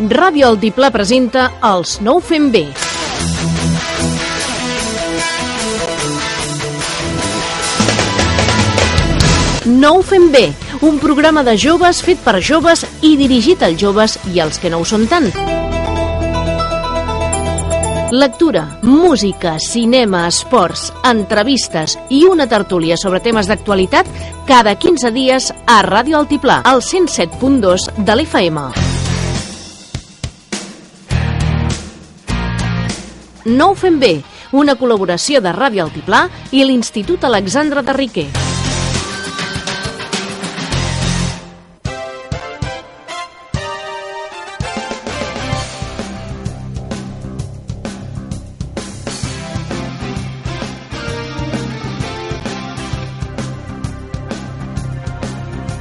Ràdio Altiplà presenta Els no ho fem bé. No ho fem bé, un programa de joves fet per joves i dirigit als joves i als que no ho són tant. Lectura, música, cinema, esports, entrevistes i una tertúlia sobre temes d'actualitat cada 15 dies a Ràdio Altiplà, al 107.2 de l'FM. No ho fem bé, una col·laboració de Ràdio Altiplà i l'Institut Alexandre de Riquer.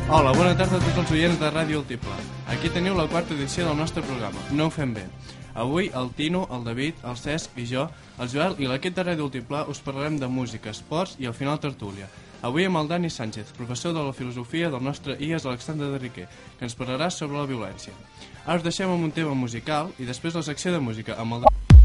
Hola, bona tarda a tots els oients de Ràdio Altiplà. Aquí teniu la quarta edició del nostre programa, No ho fem bé. Avui el Tino, el David, el Cesc i jo, el Joel i l'equip de Ràdio Altiplà us parlarem de música, esports i al final tertúlia. Avui amb el Dani Sánchez, professor de la filosofia del nostre IES Alexandre de Riquer, que ens parlarà sobre la violència. Ara us deixem amb un tema musical i després la secció de música amb el Dani.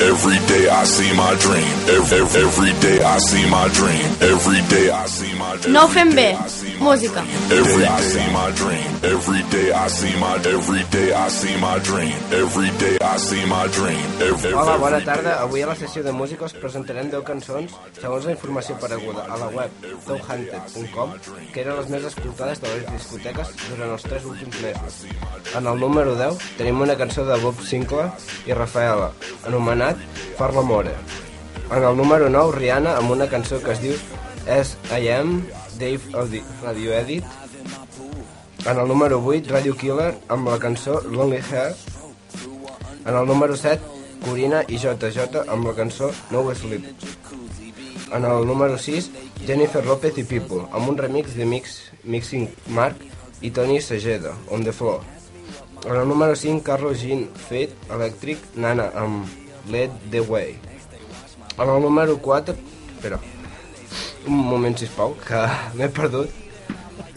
Every day I see my dream. Every, every day I see my dream. Every day I see my dream. No fem bé. Música. Every day I see my dream. Every day I see my every day I see my dream. Every day I see my dream. Every, Hola, bona tarda. Avui a la sessió de música us presentarem 10 cançons segons la informació apareguda a la web towhunted.com que eren les més escoltades de les discoteques durant els 3 últims mesos. En el número 10 tenim una cançó de Bob Sinclair i Rafaela, anomenat Far l'amore. En el número 9, Rihanna amb una cançó que es diu As I Am, Dave Audi- Radio Edit. En el número 8, Radio Killer amb la cançó Lonely Hair. En el número 7, Corina i JJ amb la cançó No Sleep. En el número 6, Jennifer López i People, amb un remix de Mix, Mixing Mark i Tony Segeda, On the Floor. En el número 5, Carlos Jean Fate Electric, Nana amb Lead the Way. En el número 4, espera, un moment, sisplau, que m'he perdut.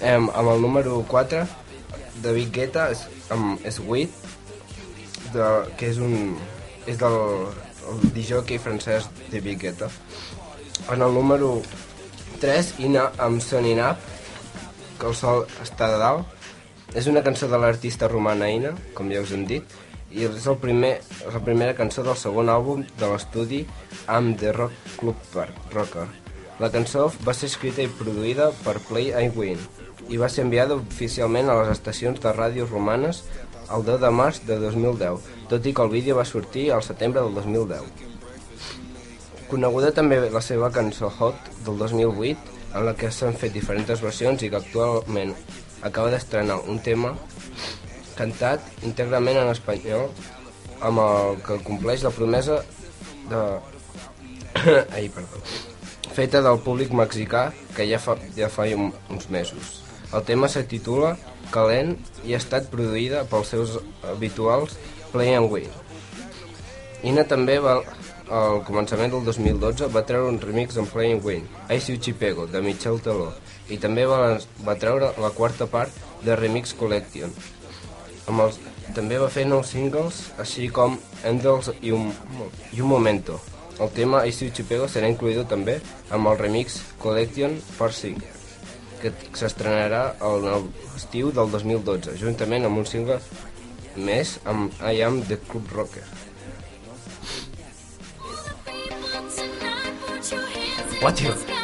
Em, amb el número 4, David Guetta, és- amb Sweet. de, que és un és del el disjockey francès de Guetta. En el número 3, Ina amb Sunny Up, que el sol està de dalt. És una cançó de l'artista romana Ina, com ja us hem dit, i és, el primer, és la primera cançó del segon àlbum de l'estudi amb The Rock Club Rocker. La cançó va ser escrita i produïda per Play I Win i va ser enviada oficialment a les estacions de ràdio romanes el 10 de març de 2010, tot i que el vídeo va sortir al setembre del 2010. Coneguda també la seva cançó Hot del 2008, en la que s'han fet diferents versions i que actualment acaba d'estrenar un tema cantat íntegrament en espanyol amb el que compleix la promesa de... Ai, perdó. Feta del públic mexicà que ja fa, ja fa un, uns mesos. El tema se titula Calent i ha estat produïda pels seus habituals Play and Win. Ina també va, al començament del 2012 va treure un remix en Play and Win, I See Chipego, de Michel Taló, i també va, va treure la quarta part de Remix Collection. Amb els, també va fer nous singles, així com Endels i un, i un Momento. El tema I Chipego serà incluït també amb el remix Collection Part 5 que s'estrenarà al estiu del 2012, juntament amb un single més amb I Am The Club Rocker. What you?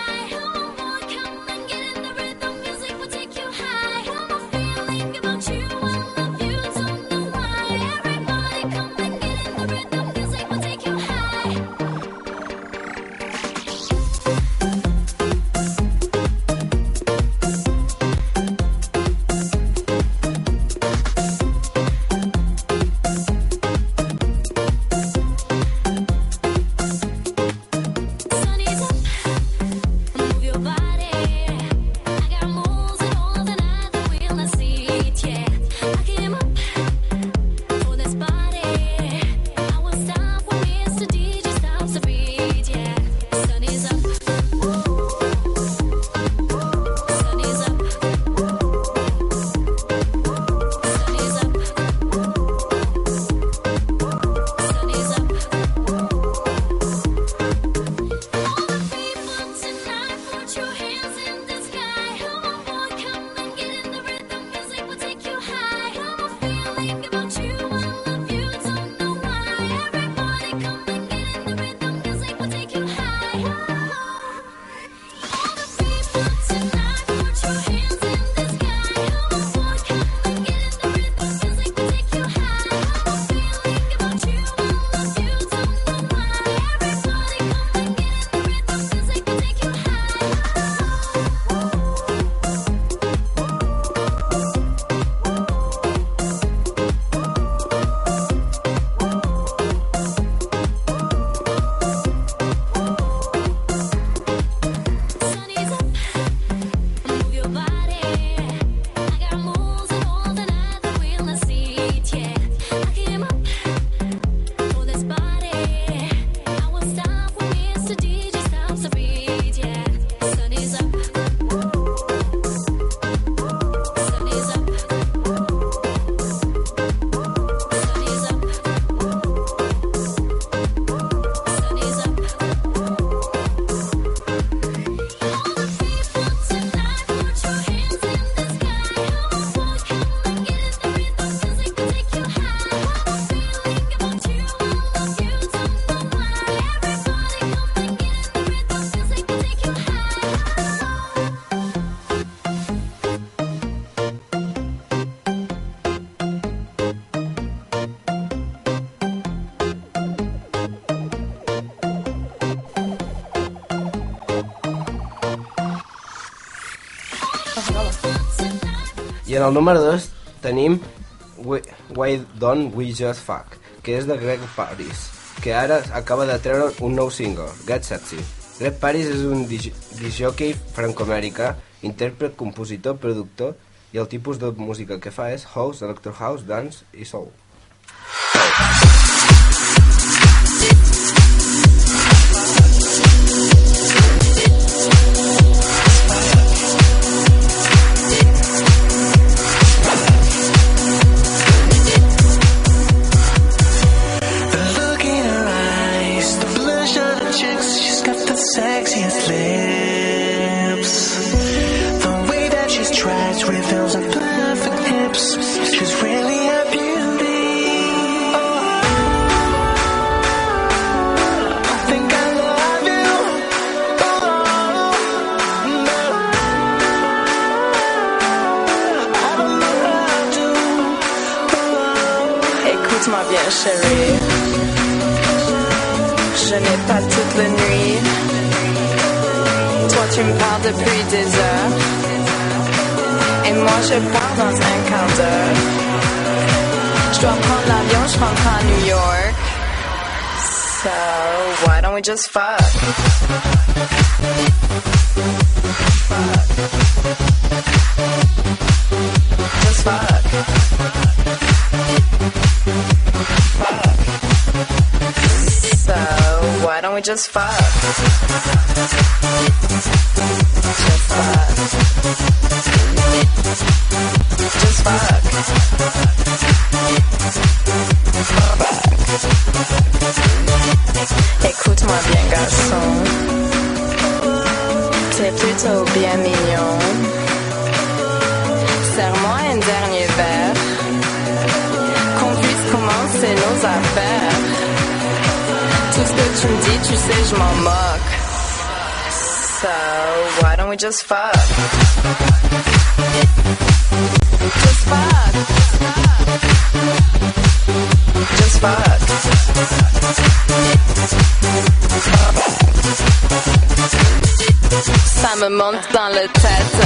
En el número 2 tenim Why, Why Don't We Just Fuck, que és de Greg Paris, que ara acaba de treure un nou single, Get Sexy. Greg Paris és un disjockey franco-americà, intèrpret, compositor, productor, i el tipus de música que fa és house, electro house, dance i soul. rhythms tu me dis, tu sais, je m'en moque. So, why don't we just fuck? Just fuck. Just fuck. Ça me monte dans la tête.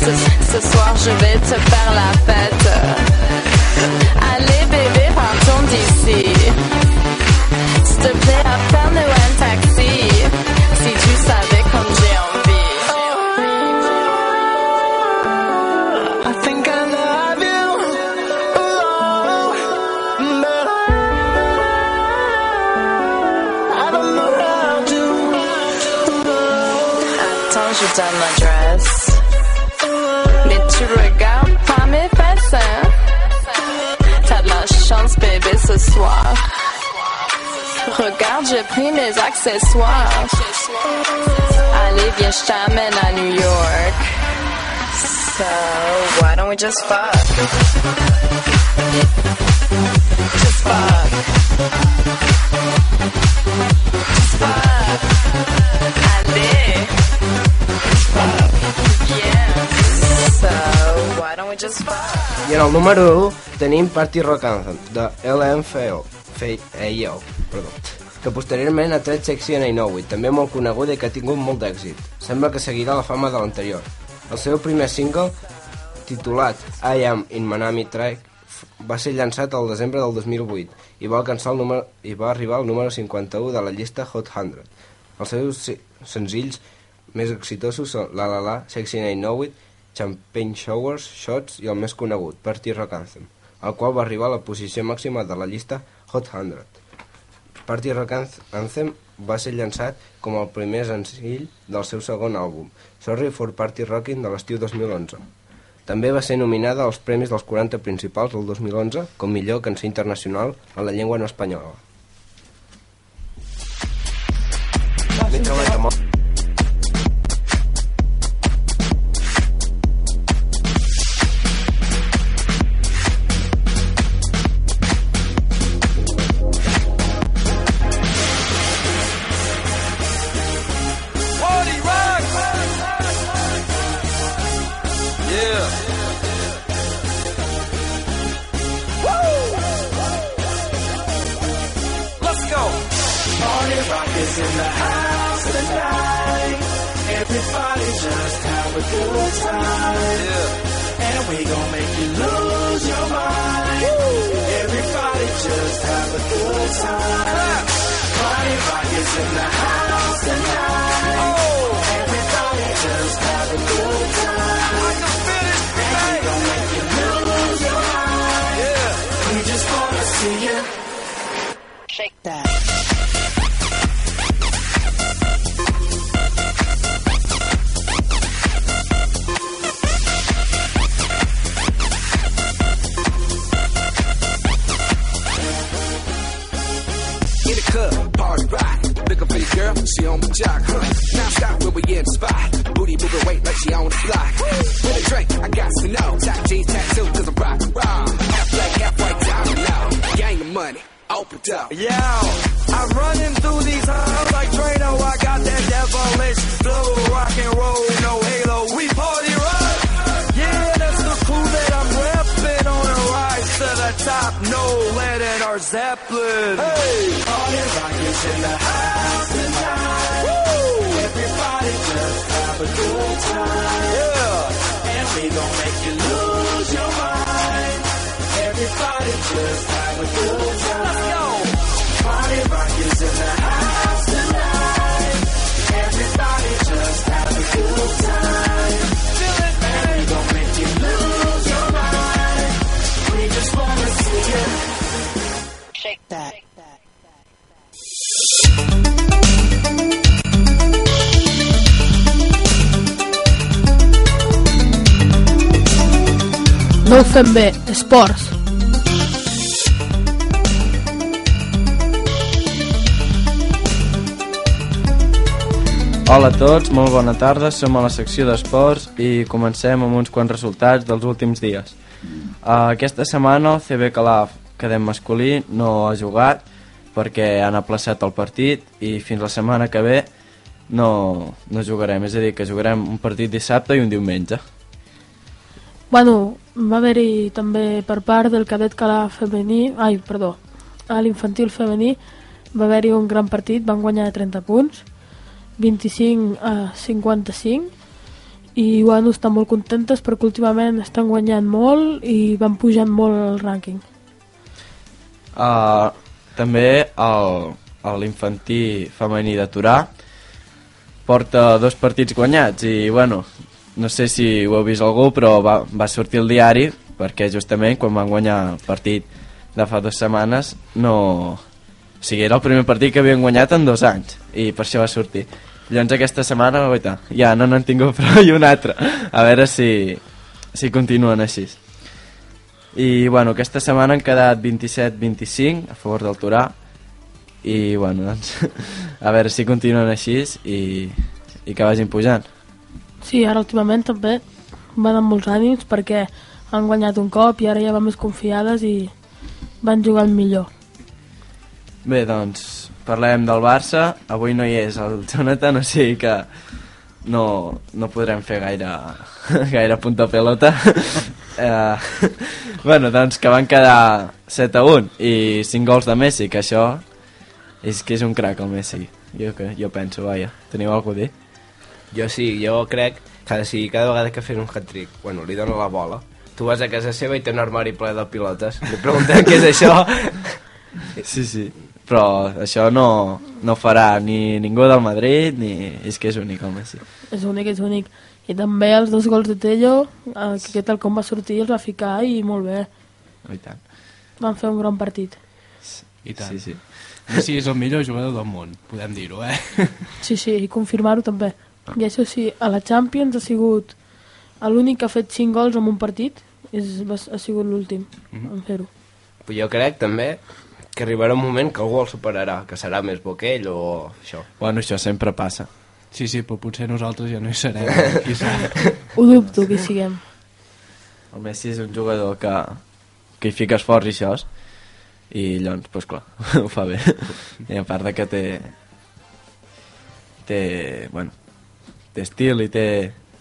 Ce, ce soir, je vais te faire la fête. Allez, bébé, partons d'ici. S'il te plaît, appelle-nous un taxi. Si tu savais comme j'ai envie. I think I love you. Oh, I don't know how to. Attends, je donne l'adresse. Mais tu regardes pas mes fesses, hein? T'as de la chance, bébé, ce soir. Regarde, j'ai pris mes accessoires. Allez, viens, je t'amène à New York. So, why don't we just fuck? Just fuck. Just fuck. Yeah. So, why don't we just fuck? I en el número 1 tenim Party Rock Anthem, de LMFAO, FAO, perdó, que posteriorment ha tret Section I Know It, també molt coneguda i que ha tingut molt d'èxit. Sembla que seguirà la fama de l'anterior. El seu primer single, titulat I Am in Manami Track, va ser llançat al desembre del 2008 i va, alcançar el número, i va arribar al número 51 de la llista Hot 100. Els seus se- senzills més exitosos són La La La, Sexy I Know It, Champagne Showers, Shots i el més conegut, Party Rock Anthem, el qual va arribar a la posició màxima de la llista Hot 100. Party Rock Anth- Anthem va ser llançat com el primer senzill del seu segon àlbum, Sorry for Party Rockin' de l'estiu 2011. També va ser nominada als Premis dels 40 principals del 2011 com millor cançó internacional en la llengua no espanyola. Our Zeppelin. Hey, party rock is in the house tonight. Woo! Everybody just have a good time. Yeah, and we gon' make you lose your mind. Everybody just have a good time. Let's go. Party rock is in the house tonight. Everybody just have a good time. No ho fem bé, esports. Hola a tots, molt bona tarda, som a la secció d'esports i comencem amb uns quants resultats dels últims dies. Uh, aquesta setmana el CB Calaf, cadem masculí, no ha jugat perquè han aplaçat el partit i fins la setmana que ve no, no jugarem, és a dir, que jugarem un partit dissabte i un diumenge. Bueno, va haver-hi també per part del cadet calà femení, ai, perdó, a l'infantil femení va haver-hi un gran partit, van guanyar 30 punts, 25 a 55, i bueno, estan molt contentes perquè últimament estan guanyant molt i van pujant molt el rànquing. Uh, també l'infantí femení de Torà porta dos partits guanyats i bueno, no sé si ho heu vist algú però va, va sortir el diari perquè justament quan van guanyar el partit de fa dues setmanes no... o sigui, era el primer partit que havien guanyat en dos anys i per això va sortir. Llavors aquesta setmana guaita, ja no n'han tingut prou i un altre. A veure si, si continuen així. I bueno, aquesta setmana han quedat 27-25 a favor del Torà i bueno, doncs a veure si continuen així i, i que vagin pujant Sí, ara últimament també van amb molts ànims perquè han guanyat un cop i ara ja van més confiades i van jugant millor. Bé, doncs parlem del Barça avui no hi és el Jonathan o sigui que no, no podrem fer gaire, gaire punta pelota eh, bueno, doncs que van quedar 7 a 1 i 5 gols de Messi que això és que és un crac el Messi jo, que, jo penso, vaja, teniu alguna a dir? Jo sí, jo crec que si cada vegada que fes un hat-trick, bueno, li dona la bola, tu vas a casa seva i té un armari ple de pilotes. Li preguntem què és això. Sí, sí, però això no, no farà ni ningú del Madrid ni... és que és únic el Messi És únic, és únic. I també els dos gols de Tello, eh, que tal com va sortir els va ficar i molt bé. Oh, i tant. Van fer un gran partit. I tant. Sí, sí. Messi és el millor jugador del món, podem dir-ho, eh? Sí, sí, i confirmar-ho també. I això sí, a la Champions ha sigut l'únic que ha fet 5 gols en un partit, és, ha sigut l'últim Mhm. en fer-ho. Però jo crec també que arribarà un moment que algú el superarà, que serà més bo que ell o això. Bueno, això sempre passa. Sí, sí, però potser nosaltres ja no hi serem, qui sap. Ho dubto que hi siguem. El Messi és un jugador que, que hi fica esforç i això, i llavors, doncs clar, ho fa bé. I a part de que té... té, bueno, té estil i té...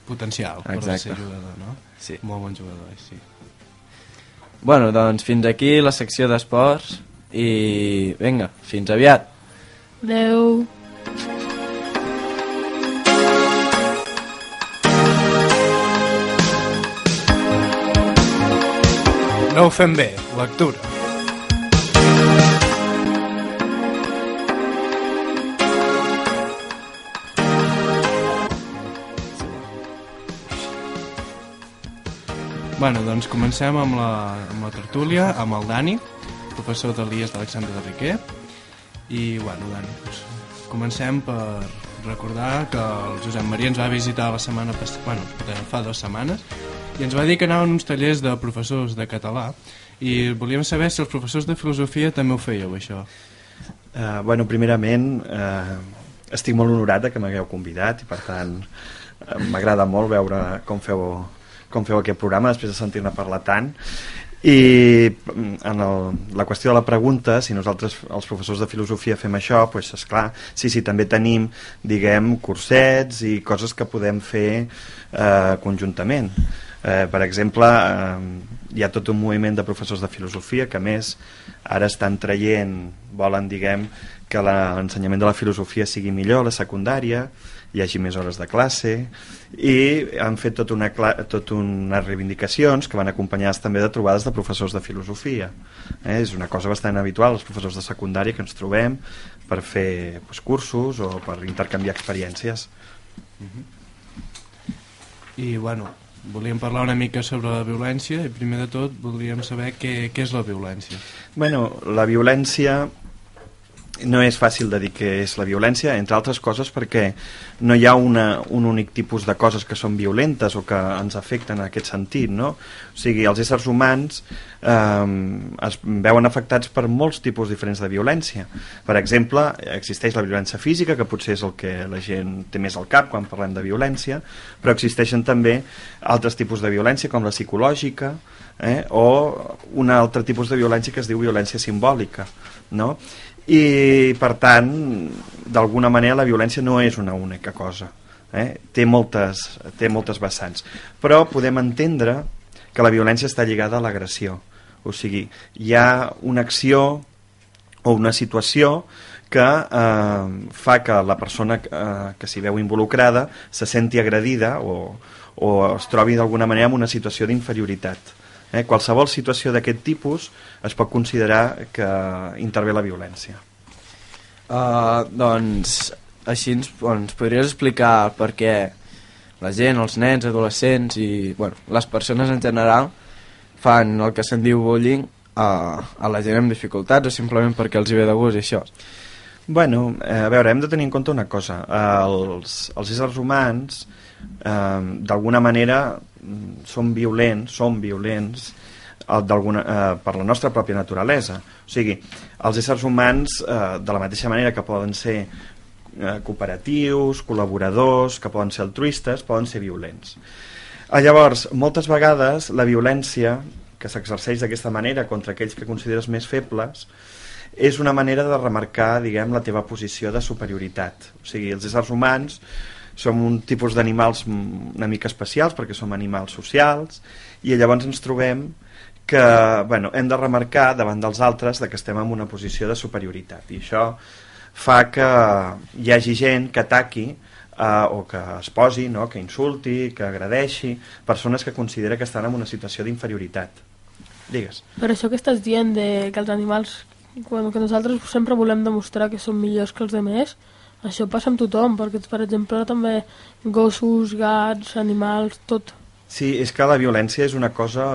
Potencial per Exacte. ser jugador, no? Sí. Molt bon jugador, sí. Bueno, doncs fins aquí la secció d'esports i vinga, fins aviat. Adeu. No ho fem bé, lectura. Bueno, doncs comencem amb la, amb la tertúlia, amb el Dani, professor de l'IES d'Alexandre de Riquer. I, bueno, Dani, doncs, comencem per recordar que el Josep Maria ens va visitar la setmana passada, bueno, fa dues setmanes, i ens va dir que anaven uns tallers de professors de català i volíem saber si els professors de filosofia també ho fèieu, això. Uh, bueno, primerament, uh, estic molt honorat que m'hagueu convidat i per tant eh, m'agrada molt veure com feu com feu aquest programa després de sentir-ne parlar tant i mm, en el, la qüestió de la pregunta, si nosaltres, els professors de filosofia, fem això, doncs, esclar, sí, sí, també tenim, diguem, cursets i coses que podem fer eh, conjuntament. Eh, per exemple, eh, hi ha tot un moviment de professors de filosofia que, més, ara estan traient, volen, diguem, que l'ensenyament de la filosofia sigui millor a la secundària, hi hagi més hores de classe i han fet tot una, tot unes reivindicacions que van acompanyades també de trobades de professors de filosofia eh? és una cosa bastant habitual els professors de secundària que ens trobem per fer pues, cursos o per intercanviar experiències I, bueno, volíem parlar una mica sobre la violència i primer de tot voldríem saber què, què és la violència. Bueno, la violència no és fàcil de dir que és la violència, entre altres coses perquè no hi ha una, un únic tipus de coses que són violentes o que ens afecten en aquest sentit, no? O sigui, els éssers humans eh, es veuen afectats per molts tipus diferents de violència. Per exemple, existeix la violència física, que potser és el que la gent té més al cap quan parlem de violència, però existeixen també altres tipus de violència, com la psicològica, eh? o un altre tipus de violència que es diu violència simbòlica, no? I per tant d'alguna manera la violència no és una única cosa eh? té, moltes, té moltes vessants però podem entendre que la violència està lligada a l'agressió o sigui, hi ha una acció o una situació que eh, fa que la persona eh, que s'hi veu involucrada se senti agredida o, o es trobi d'alguna manera en una situació d'inferioritat. Eh? Qualsevol situació d'aquest tipus es pot considerar que intervé la violència. Uh, doncs, així ens, ens podries explicar per què la gent, els nens, adolescents i bueno, les persones en general fan el que se'n diu bullying a, a la gent amb dificultats o simplement perquè els hi ve de gust i això. Bueno, eh, a veure, hem de tenir en compte una cosa. Els, els éssers humans, eh, d'alguna manera, mm, són violents, són violents eh, d'alguna- eh, per la nostra pròpia naturalesa. O sigui, els éssers humans, eh, de la mateixa manera que poden ser eh, cooperatius, col·laboradors, que poden ser altruistes, poden ser violents. Eh, llavors, moltes vegades la violència que s'exerceix d'aquesta manera contra aquells que consideres més febles és una manera de remarcar, diguem, la teva posició de superioritat. O sigui, els éssers humans som un tipus d'animals una mica especials perquè som animals socials i llavors ens trobem que bueno, hem de remarcar davant dels altres de que estem en una posició de superioritat i això fa que hi hagi gent que ataqui eh, o que es posi, no? que insulti, que agradeixi persones que considera que estan en una situació d'inferioritat. Digues. Per això que estàs dient de que els animals, quan, que nosaltres sempre volem demostrar que són millors que els demés, això passa amb tothom, perquè, per exemple, també gossos, gats, animals, tot. Sí, és que la violència és una cosa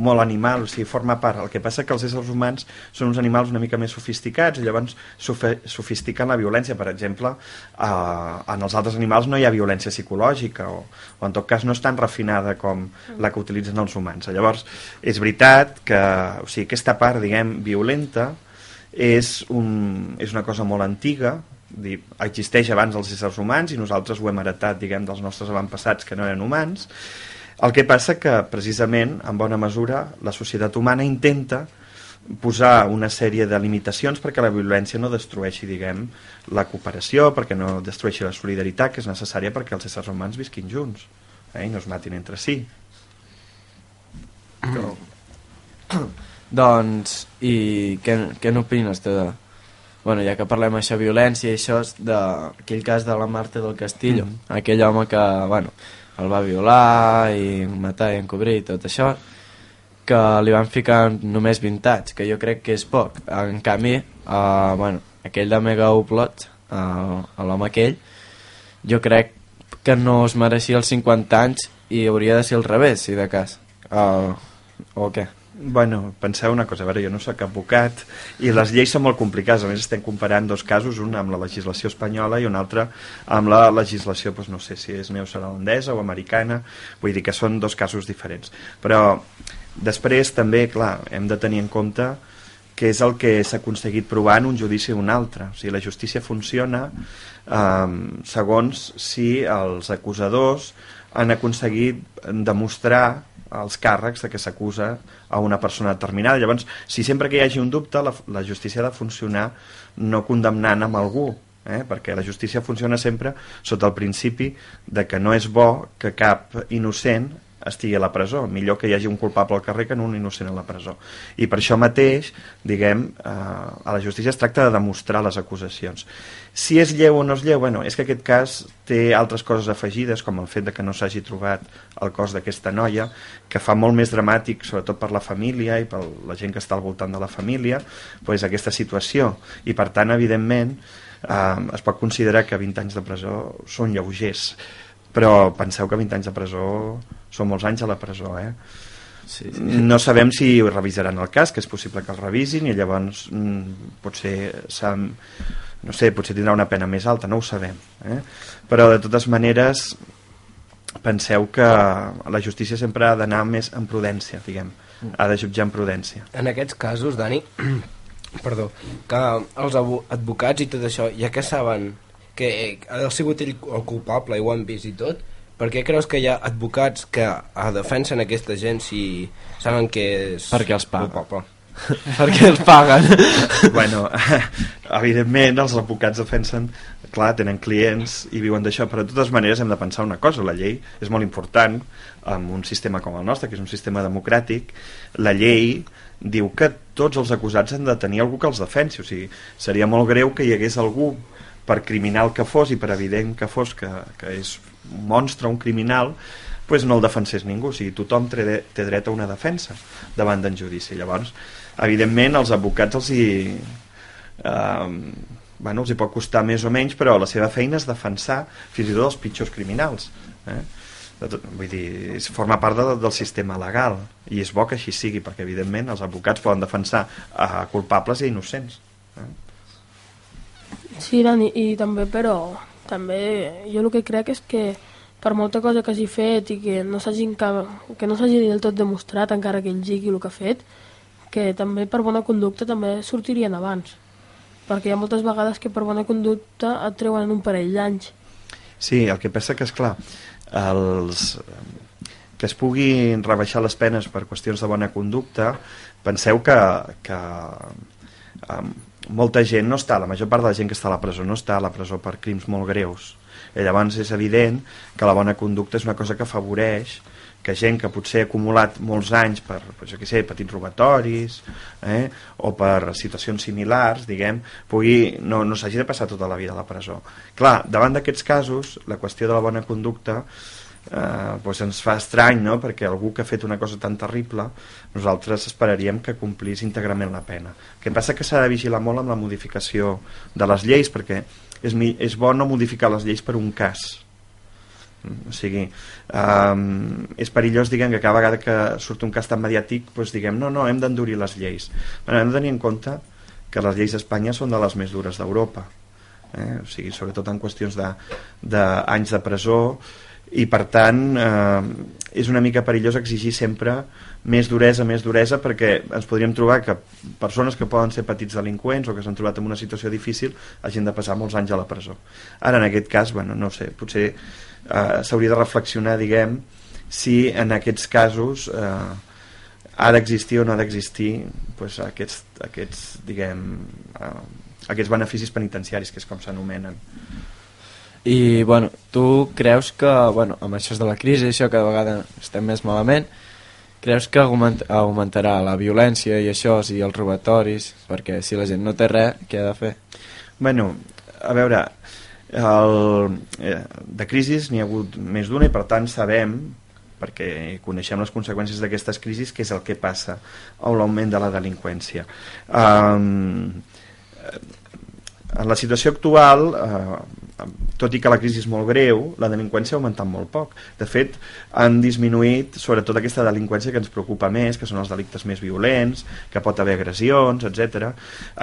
molt animal, o sigui, forma part. El que passa que els éssers humans són uns animals una mica més sofisticats i llavors sofistiquen la violència. Per exemple, eh, en els altres animals no hi ha violència psicològica o, o en tot cas no és tan refinada com la que utilitzen els humans. Llavors, és veritat que o sigui, aquesta part, diguem, violenta és, un, és una cosa molt antiga, dir, existeix abans dels éssers humans i nosaltres ho hem heretat diguem, dels nostres avantpassats que no eren humans. El que passa que precisament en bona mesura la societat humana intenta posar una sèrie de limitacions perquè la violència no destrueixi diguem, la cooperació, perquè no destrueixi la solidaritat que és necessària perquè els éssers humans visquin junts eh, i no es matin entre si. Doncs, i què, què n'opines de... Bueno, ja que parlem això violència i això és d'aquell cas de la Marta del Castillo, Mhm. aquell home que, bueno, el va violar i matar i encobrir i tot això, que li van ficar només 20 anys, que jo crec que és poc. En canvi, uh, bueno, aquell de Mega Upload, uh, l'home aquell, jo crec que no es mereixia els 50 anys i hauria de ser al revés, si de cas. Uh, o què? Bueno, penseu una cosa, a veure, jo no sóc advocat i les lleis són molt complicades, a més estem comparant dos casos, un amb la legislació espanyola i un altre amb la legislació, doncs no sé si és neozelandesa o americana, vull dir que són dos casos diferents. Però després també, clar, hem de tenir en compte que és el que s'ha aconseguit provar en un judici o un altre. O sigui, la justícia funciona eh, segons si els acusadors han aconseguit demostrar els càrrecs de que s'acusa a una persona determinada. Llavors, si sempre que hi hagi un dubte, la, la justícia ha de funcionar no condemnant amb algú, eh? perquè la justícia funciona sempre sota el principi de que no és bo que cap innocent estigui a la presó. Millor que hi hagi un culpable al carrer que no un innocent a la presó. I per això mateix, diguem, eh, a la justícia es tracta de demostrar les acusacions. Si és lleu o no és lleu, bueno, és que aquest cas té altres coses afegides, com el fet de que no s'hagi trobat el cos d'aquesta noia, que fa molt més dramàtic, sobretot per la família i per la gent que està al voltant de la família, pues, aquesta situació. I per tant, evidentment, eh, es pot considerar que 20 anys de presó són lleugers però penseu que 20 anys de presó són molts anys a la presó eh? Sí, sí. no sabem si revisaran el cas que és possible que el revisin i llavors mm, potser no sé, potser tindrà una pena més alta no ho sabem eh? però de totes maneres penseu que la justícia sempre ha d'anar més en prudència diguem, ha de jutjar en prudència En aquests casos, Dani, perdó, que els advocats i tot això, ja que saben que ha sigut ell el culpable i ho han vist i tot, per què creus que hi ha advocats que a defensen aquesta gent si saben que és Perquè els paguen. culpable? perquè els paguen bueno, evidentment els advocats defensen clar, tenen clients i viuen d'això però de totes maneres hem de pensar una cosa la llei és molt important en un sistema com el nostre, que és un sistema democràtic la llei diu que tots els acusats han de tenir algú que els defensi o sigui, seria molt greu que hi hagués algú per criminal que fos i per evident que fos que, que és monstre, un criminal pues no el defensés ningú, o sigui, tothom té, té dret a una defensa davant d'en judici llavors, evidentment els advocats els hi eh, bueno, els hi pot costar més o menys però la seva feina és defensar fins i tot els pitjors criminals eh? de tot, vull dir, és, forma part de, del sistema legal i és bo que així sigui perquè evidentment els advocats poden defensar a culpables i innocents eh? Sí, Dani, i també, però, també jo el que crec és que per molta cosa que hagi fet i que no s'hagi que no s'hagi del tot demostrat encara que ell digui el que ha fet, que també per bona conducta també sortirien abans. Perquè hi ha moltes vegades que per bona conducta et treuen en un parell d'anys. Sí, el que passa que, és clar, els, que es puguin rebaixar les penes per qüestions de bona conducta, penseu que, que um, molta gent no està, la major part de la gent que està a la presó no està a la presó per crims molt greus. I llavors és evident que la bona conducta és una cosa que afavoreix que gent que potser ha acumulat molts anys per, pues, jo sé, petits robatoris eh, o per situacions similars, diguem, pugui, no, no s'hagi de passar tota la vida a la presó. Clar, davant d'aquests casos, la qüestió de la bona conducta eh, pues ens fa estrany, no?, perquè algú que ha fet una cosa tan terrible, nosaltres esperaríem que complís íntegrament la pena. El que passa que s'ha de vigilar molt amb la modificació de les lleis, perquè és, és bo no modificar les lleis per un cas, o sigui, um, és perillós diguem que cada vegada que surt un cas tan mediàtic doncs diguem, no, no, hem d'endurir les lleis bueno, hem de tenir en compte que les lleis d'Espanya són de les més dures d'Europa eh? o sigui, sobretot en qüestions d'anys de, d'anys de presó i per tant eh, és una mica perillós exigir sempre més duresa, més duresa perquè ens podríem trobar que persones que poden ser petits delinqüents o que s'han trobat en una situació difícil hagin de passar molts anys a la presó. Ara en aquest cas, bueno, no sé potser eh, s'hauria de reflexionar diguem si en aquests casos eh, ha d'existir o no ha d'existir pues, aquests, aquests diguem eh, aquests beneficis penitenciaris que és com s'anomenen. I, bueno, tu creus que, bueno, amb això de la crisi, això cada vegada estem més malament, creus que augment, augmentarà la violència i això, i els robatoris, perquè si la gent no té res, què ha de fer? Bueno, a veure, el, eh, de crisis n'hi ha hagut més d'una i per tant sabem perquè coneixem les conseqüències d'aquestes crisis què és el que passa amb l'augment de la delinqüència um, en la situació actual eh, tot i que la crisi és molt greu la delinqüència ha augmentat molt poc. De fet han disminuït sobretot aquesta delinqüència que ens preocupa més que són els delictes més violents que pot haver agressions, etc.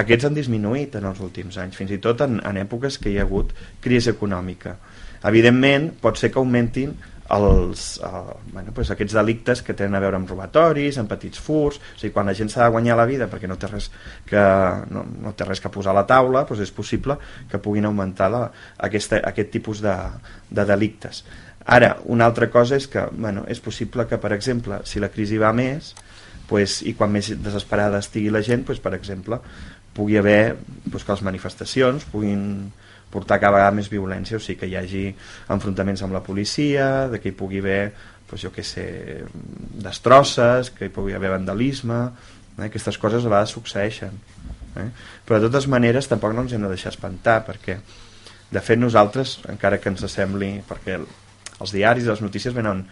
aquests han disminuït en els últims anys. Fins i tot en, en èpoques que hi ha hagut crisi econòmica. Evidentment pot ser que augmentin els, uh, bueno, pues aquests delictes que tenen a veure amb robatoris, amb petits furs, o sigui, quan la gent s'ha de guanyar la vida perquè no té res que, no, no té res que posar a la taula, doncs és possible que puguin augmentar la, aquesta, aquest tipus de, de delictes. Ara, una altra cosa és que bueno, és possible que, per exemple, si la crisi va més pues, i quan més desesperada estigui la gent, pues, per exemple, pugui haver pues, que les manifestacions puguin portar cada vegada més violència, o sigui que hi hagi enfrontaments amb la policia, de que hi pugui haver pues, jo què sé, destrosses, que hi pugui haver vandalisme, eh? aquestes coses a vegades succeeixen. Eh? Però de totes maneres tampoc no ens hem de deixar espantar, perquè de fet nosaltres, encara que ens sembli, perquè els diaris, les notícies venen,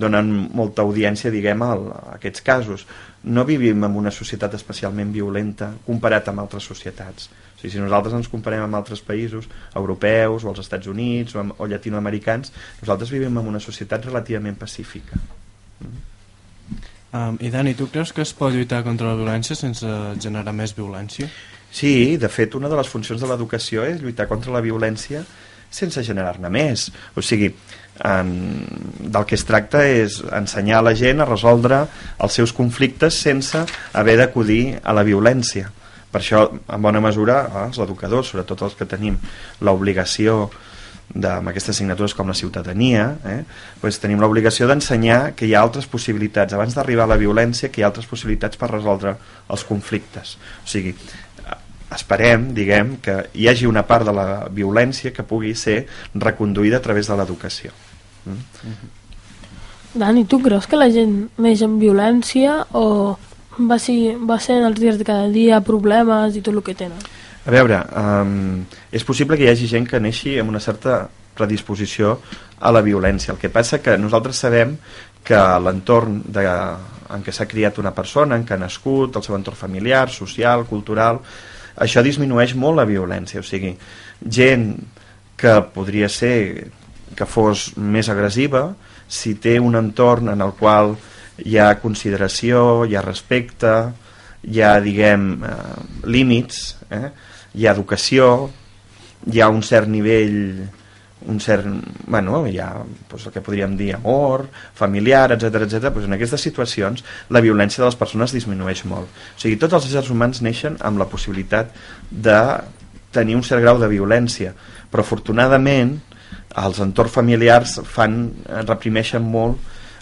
donen molta audiència, diguem, a aquests casos. No vivim en una societat especialment violenta comparat amb altres societats. O sigui, si nosaltres ens comparem amb altres països europeus o els Estats Units o, amb, o llatinoamericans, nosaltres vivim en una societat relativament pacífica. Um, I Dani, tu creus que es pot lluitar contra la violència sense generar més violència? Sí, de fet, una de les funcions de l'educació és lluitar contra la violència sense generar-ne més. O sigui, en, del que es tracta és ensenyar a la gent a resoldre els seus conflictes sense haver d'acudir a la violència. Per això, en bona mesura, els educadors, sobretot els que tenim l'obligació amb aquestes assignatures com la ciutadania, eh, doncs tenim l'obligació d'ensenyar que hi ha altres possibilitats, abans d'arribar a la violència, que hi ha altres possibilitats per resoldre els conflictes. O sigui, esperem, diguem, que hi hagi una part de la violència que pugui ser reconduïda a través de l'educació. Mm? Dani, tu creus que la gent neix amb violència o va ser, va ser en els dies de cada dia problemes i tot el que tenen? A veure, um, és possible que hi hagi gent que neixi amb una certa predisposició a la violència. El que passa que nosaltres sabem que l'entorn en què s'ha criat una persona, en què ha nascut, el seu entorn familiar, social, cultural, això disminueix molt la violència. O sigui, gent que podria ser que fos més agressiva, si té un entorn en el qual hi ha consideració, hi ha respecte, hi ha, diguem, eh, límits, eh? hi ha educació, hi ha un cert nivell un cert, bueno, hi ha doncs, el que podríem dir amor, familiar, etc etc. Doncs en aquestes situacions la violència de les persones disminueix molt. O sigui, tots els éssers humans neixen amb la possibilitat de tenir un cert grau de violència, però afortunadament els entorns familiars fan, reprimeixen molt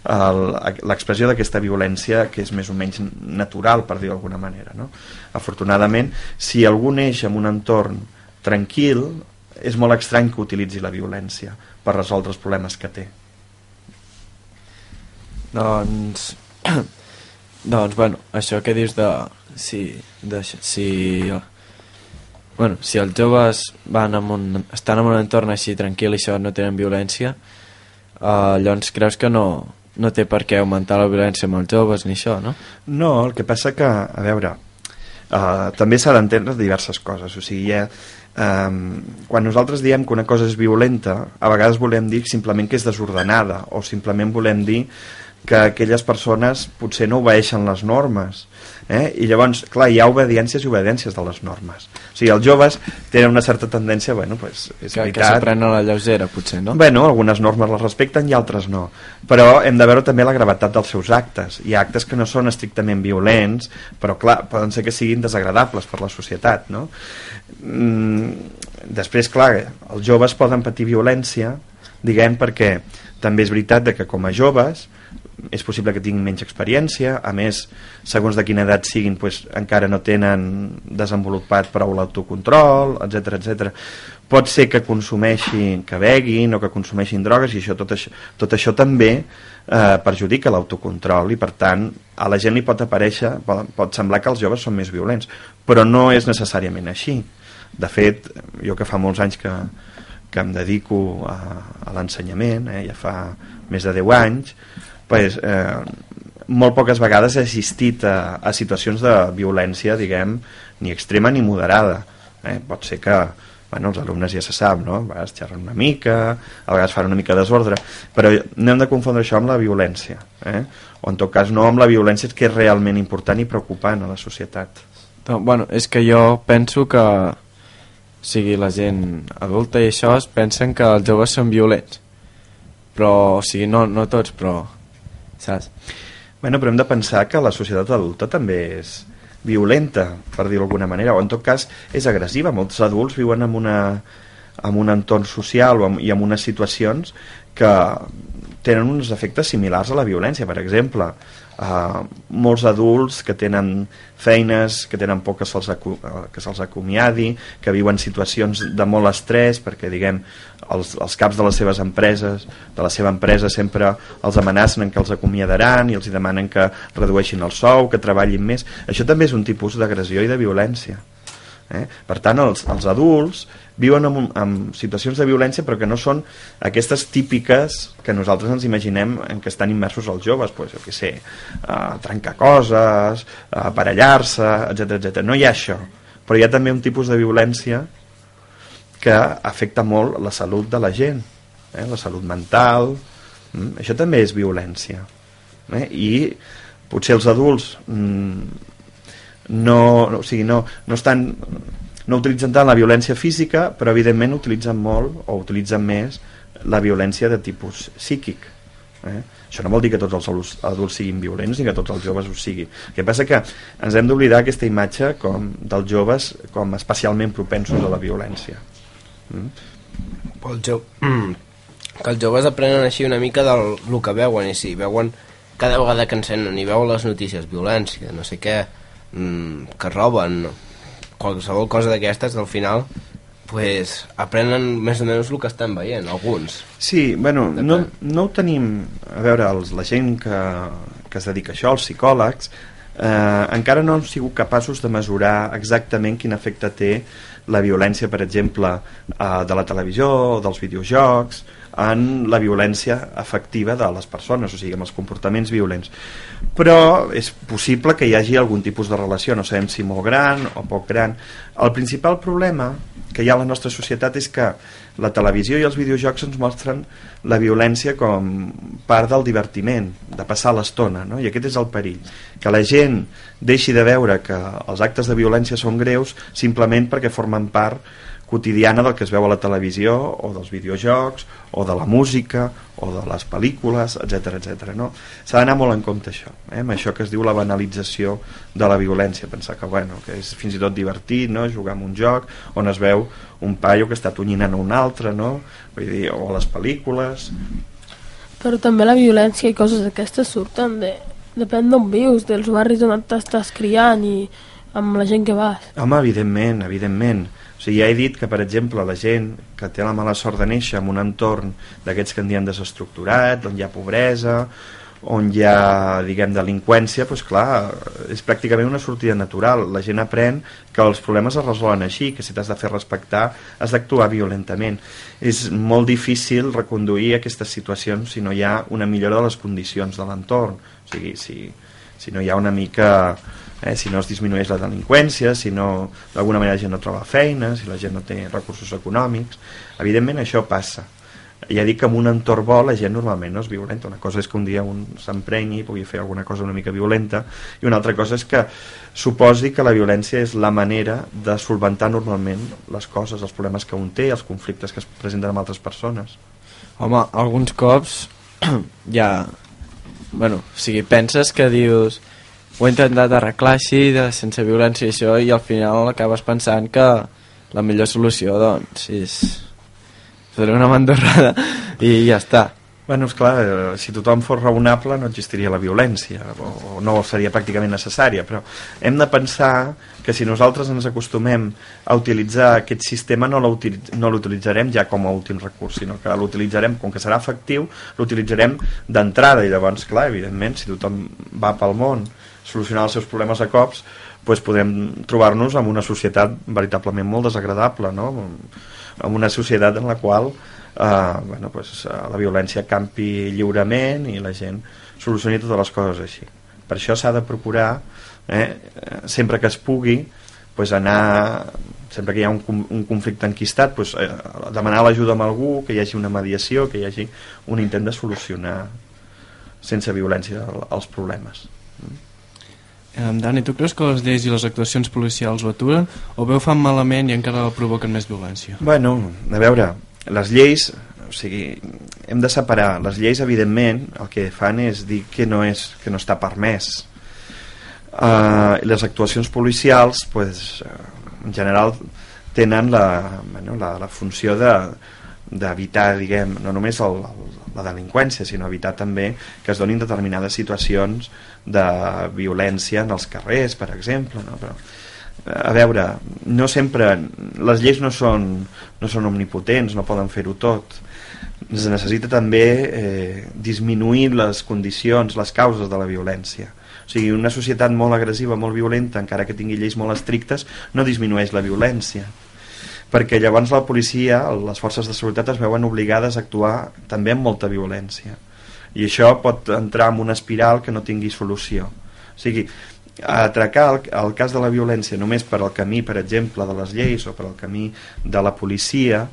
l'expressió d'aquesta violència que és més o menys natural, per dir d'alguna manera. No? Afortunadament, si algú neix en un entorn tranquil, és molt estrany que utilitzi la violència per resoldre els problemes que té. Doncs... doncs, bueno, això que dius de... Si, de, si, bueno, si els joves van en un, estan en un entorn així tranquil i això no tenen violència, eh, llavors creus que no, no té per què augmentar la violència amb els joves ni això, no? No, el que passa que, a veure, uh, també s'ha d'entendre diverses coses. O sigui, ha, um, quan nosaltres diem que una cosa és violenta, a vegades volem dir simplement que és desordenada o simplement volem dir que aquelles persones potser no obeeixen les normes eh? i llavors, clar, hi ha obediències i obediències de les normes o sigui, els joves tenen una certa tendència bueno, pues, és Que, que veritat, s'ho prenen a la lleugera, potser, no? Bueno, algunes normes les respecten i altres no. Però hem de veure també la gravetat dels seus actes. Hi ha actes que no són estrictament violents, però clar, poden ser que siguin desagradables per la societat, no? Mm, després, clar, els joves poden patir violència, diguem, perquè també és veritat de que com a joves és possible que tinguin menys experiència, a més, segons de quina edat siguin, pues, encara no tenen desenvolupat prou l'autocontrol, etc etc. Pot ser que consumeixin, que beguin o que consumeixin drogues i això, tot, això, tot això també eh, perjudica l'autocontrol i per tant a la gent li pot aparèixer, pot, pot semblar que els joves són més violents, però no és necessàriament així. De fet, jo que fa molts anys que, que em dedico a, a l'ensenyament, eh, ja fa més de 10 anys, pues, eh, molt poques vegades he assistit a, a situacions de violència, diguem, ni extrema ni moderada. Eh? Pot ser que bueno, els alumnes ja se sap, no? a vegades xerren una mica, a vegades fan una mica de desordre, però no hem de confondre això amb la violència, eh? o en tot cas no amb la violència que és realment important i preocupant a la societat. No, bueno, és que jo penso que o sigui, la gent adulta i això es pensen que els joves són violents però, o sigui, no, no tots però, saps? Bueno, però hem de pensar que la societat adulta també és violenta, per dir-ho d'alguna manera, o en tot cas és agressiva. Molts adults viuen amb una, amb un entorn social o i amb unes situacions que tenen uns efectes similars a la violència. Per exemple, eh, molts adults que tenen feines, que tenen por que se'ls eh, que se'ls acomiadi, que viuen situacions de molt estrès perquè, diguem, els, els caps de les seves empreses, de la seva empresa sempre els amenacen en que els acomiadaran i els demanen que redueixin el sou, que treballin més. Això també és un tipus d'agressió i de violència. Eh? Per tant, els, els adults viuen en, un- en situacions de violència però que no són aquestes típiques que nosaltres ens imaginem en què estan immersos els joves, pues, jo què sé, uh, trencar coses, uh, aparellar-se, etc etc. No hi ha això, però hi ha també un tipus de violència que afecta molt la salut de la gent, eh? la salut mental, mm? això també és violència. Eh? I potser els adults mm, no, o sigui, no, no estan no utilitzen tant la violència física però evidentment utilitzen molt o utilitzen més la violència de tipus psíquic eh? això no vol dir que tots els adults, siguin violents ni que tots els joves ho siguin el que passa que ens hem d'oblidar aquesta imatge com dels joves com especialment propensos a la violència mm? Pel jo... que els joves aprenen així una mica del el que veuen i si veuen cada vegada que encenen i veuen les notícies violència, no sé què mm, que roben qualsevol cosa d'aquestes al final pues, aprenen més o menys el que estan veient alguns. Sí, bueno, no, no ho tenim... A veure, els, la gent que, que es dedica a això, els psicòlegs, eh, encara no han sigut capaços de mesurar exactament quin efecte té la violència, per exemple, eh, de la televisió o dels videojocs, en la violència efectiva de les persones, o sigui, amb els comportaments violents. Però és possible que hi hagi algun tipus de relació, no sabem si molt gran o poc gran. El principal problema que hi ha a la nostra societat és que la televisió i els videojocs ens mostren la violència com part del divertiment, de passar l'estona, no? i aquest és el perill, que la gent deixi de veure que els actes de violència són greus simplement perquè formen part quotidiana del que es veu a la televisió o dels videojocs o de la música o de les pel·lícules, etc etc. no? S'ha d'anar molt en compte això, eh? amb això que es diu la banalització de la violència, pensar que, bueno, que és fins i tot divertit no? jugar amb un joc on es veu un paio que està tonyinant a un altre, no? Vull dir, o les pel·lícules... Però també la violència i coses d'aquestes surten de... Depèn d'on vius, dels barris on t'estàs criant i amb la gent que vas. Home, evidentment, evidentment. O sigui, ja he dit que, per exemple, la gent que té la mala sort de néixer en un entorn d'aquests que en diem desestructurat, on hi ha pobresa, on hi ha, diguem, delinqüència, doncs clar, és pràcticament una sortida natural. La gent aprèn que els problemes es resolen així, que si t'has de fer respectar has d'actuar violentament. És molt difícil reconduir aquestes situacions si no hi ha una millora de les condicions de l'entorn. O sigui, si, si no hi ha una mica eh, si no es disminueix la delinqüència, si no d'alguna manera la gent no troba feina, si la gent no té recursos econòmics, evidentment això passa. Ja dic que en un entorn bo la gent normalment no és violenta. Una cosa és que un dia un s'emprenyi i pugui fer alguna cosa una mica violenta i una altra cosa és que suposi que la violència és la manera de solventar normalment les coses, els problemes que un té, els conflictes que es presenten amb altres persones. Home, alguns cops ja... Bueno, o sigui, penses que dius ho he intentat arreglar així, de, sense violència i això, i al final acabes pensant que la millor solució, doncs, és fotre una mandorrada i ja està. Bueno, esclar, eh, si tothom fos raonable no existiria la violència o, o no seria pràcticament necessària, però hem de pensar que si nosaltres ens acostumem a utilitzar aquest sistema no l'utilitz- no l'utilitzarem ja com a últim recurs, sinó que l'utilitzarem, com que serà efectiu, l'utilitzarem d'entrada i llavors, clar, evidentment, si tothom va pel món solucionar els seus problemes a cops, doncs podem trobar-nos amb una societat veritablement molt desagradable, no? amb una societat en la qual eh, bueno, eh, la violència campi lliurement i la gent solucioni totes les coses així. Per això s'ha de procurar, eh, sempre que es pugui, pues, anar sempre que hi ha un, un conflicte enquistat pues, eh, demanar l'ajuda amb algú que hi hagi una mediació, que hi hagi un intent de solucionar sense violència el- els problemes Um, Dani, tu creus que les lleis i les actuacions policials ho aturen o bé ho fan malament i encara provoquen més violència? Bueno, a veure, les lleis, o sigui, hem de separar. Les lleis, evidentment, el que fan és dir que no, és, que no està permès. Uh, les actuacions policials, pues, eh, en general, tenen la, bueno, la, la funció de d'evitar, diguem, no només el, el, la delinqüència, sinó evitar també que es donin determinades situacions de violència en els carrers, per exemple, no? Però, a veure, no sempre les lleis no són, no són omnipotents, no poden fer-ho tot. Es necessita també eh, disminuir les condicions, les causes de la violència. O sigui, una societat molt agressiva, molt violenta, encara que tingui lleis molt estrictes, no disminueix la violència perquè llavors la policia, les forces de seguretat es veuen obligades a actuar també amb molta violència. I això pot entrar en una espiral que no tingui solució. O sigui, atracar el, el cas de la violència només per al camí, per exemple, de les lleis o per al camí de la policia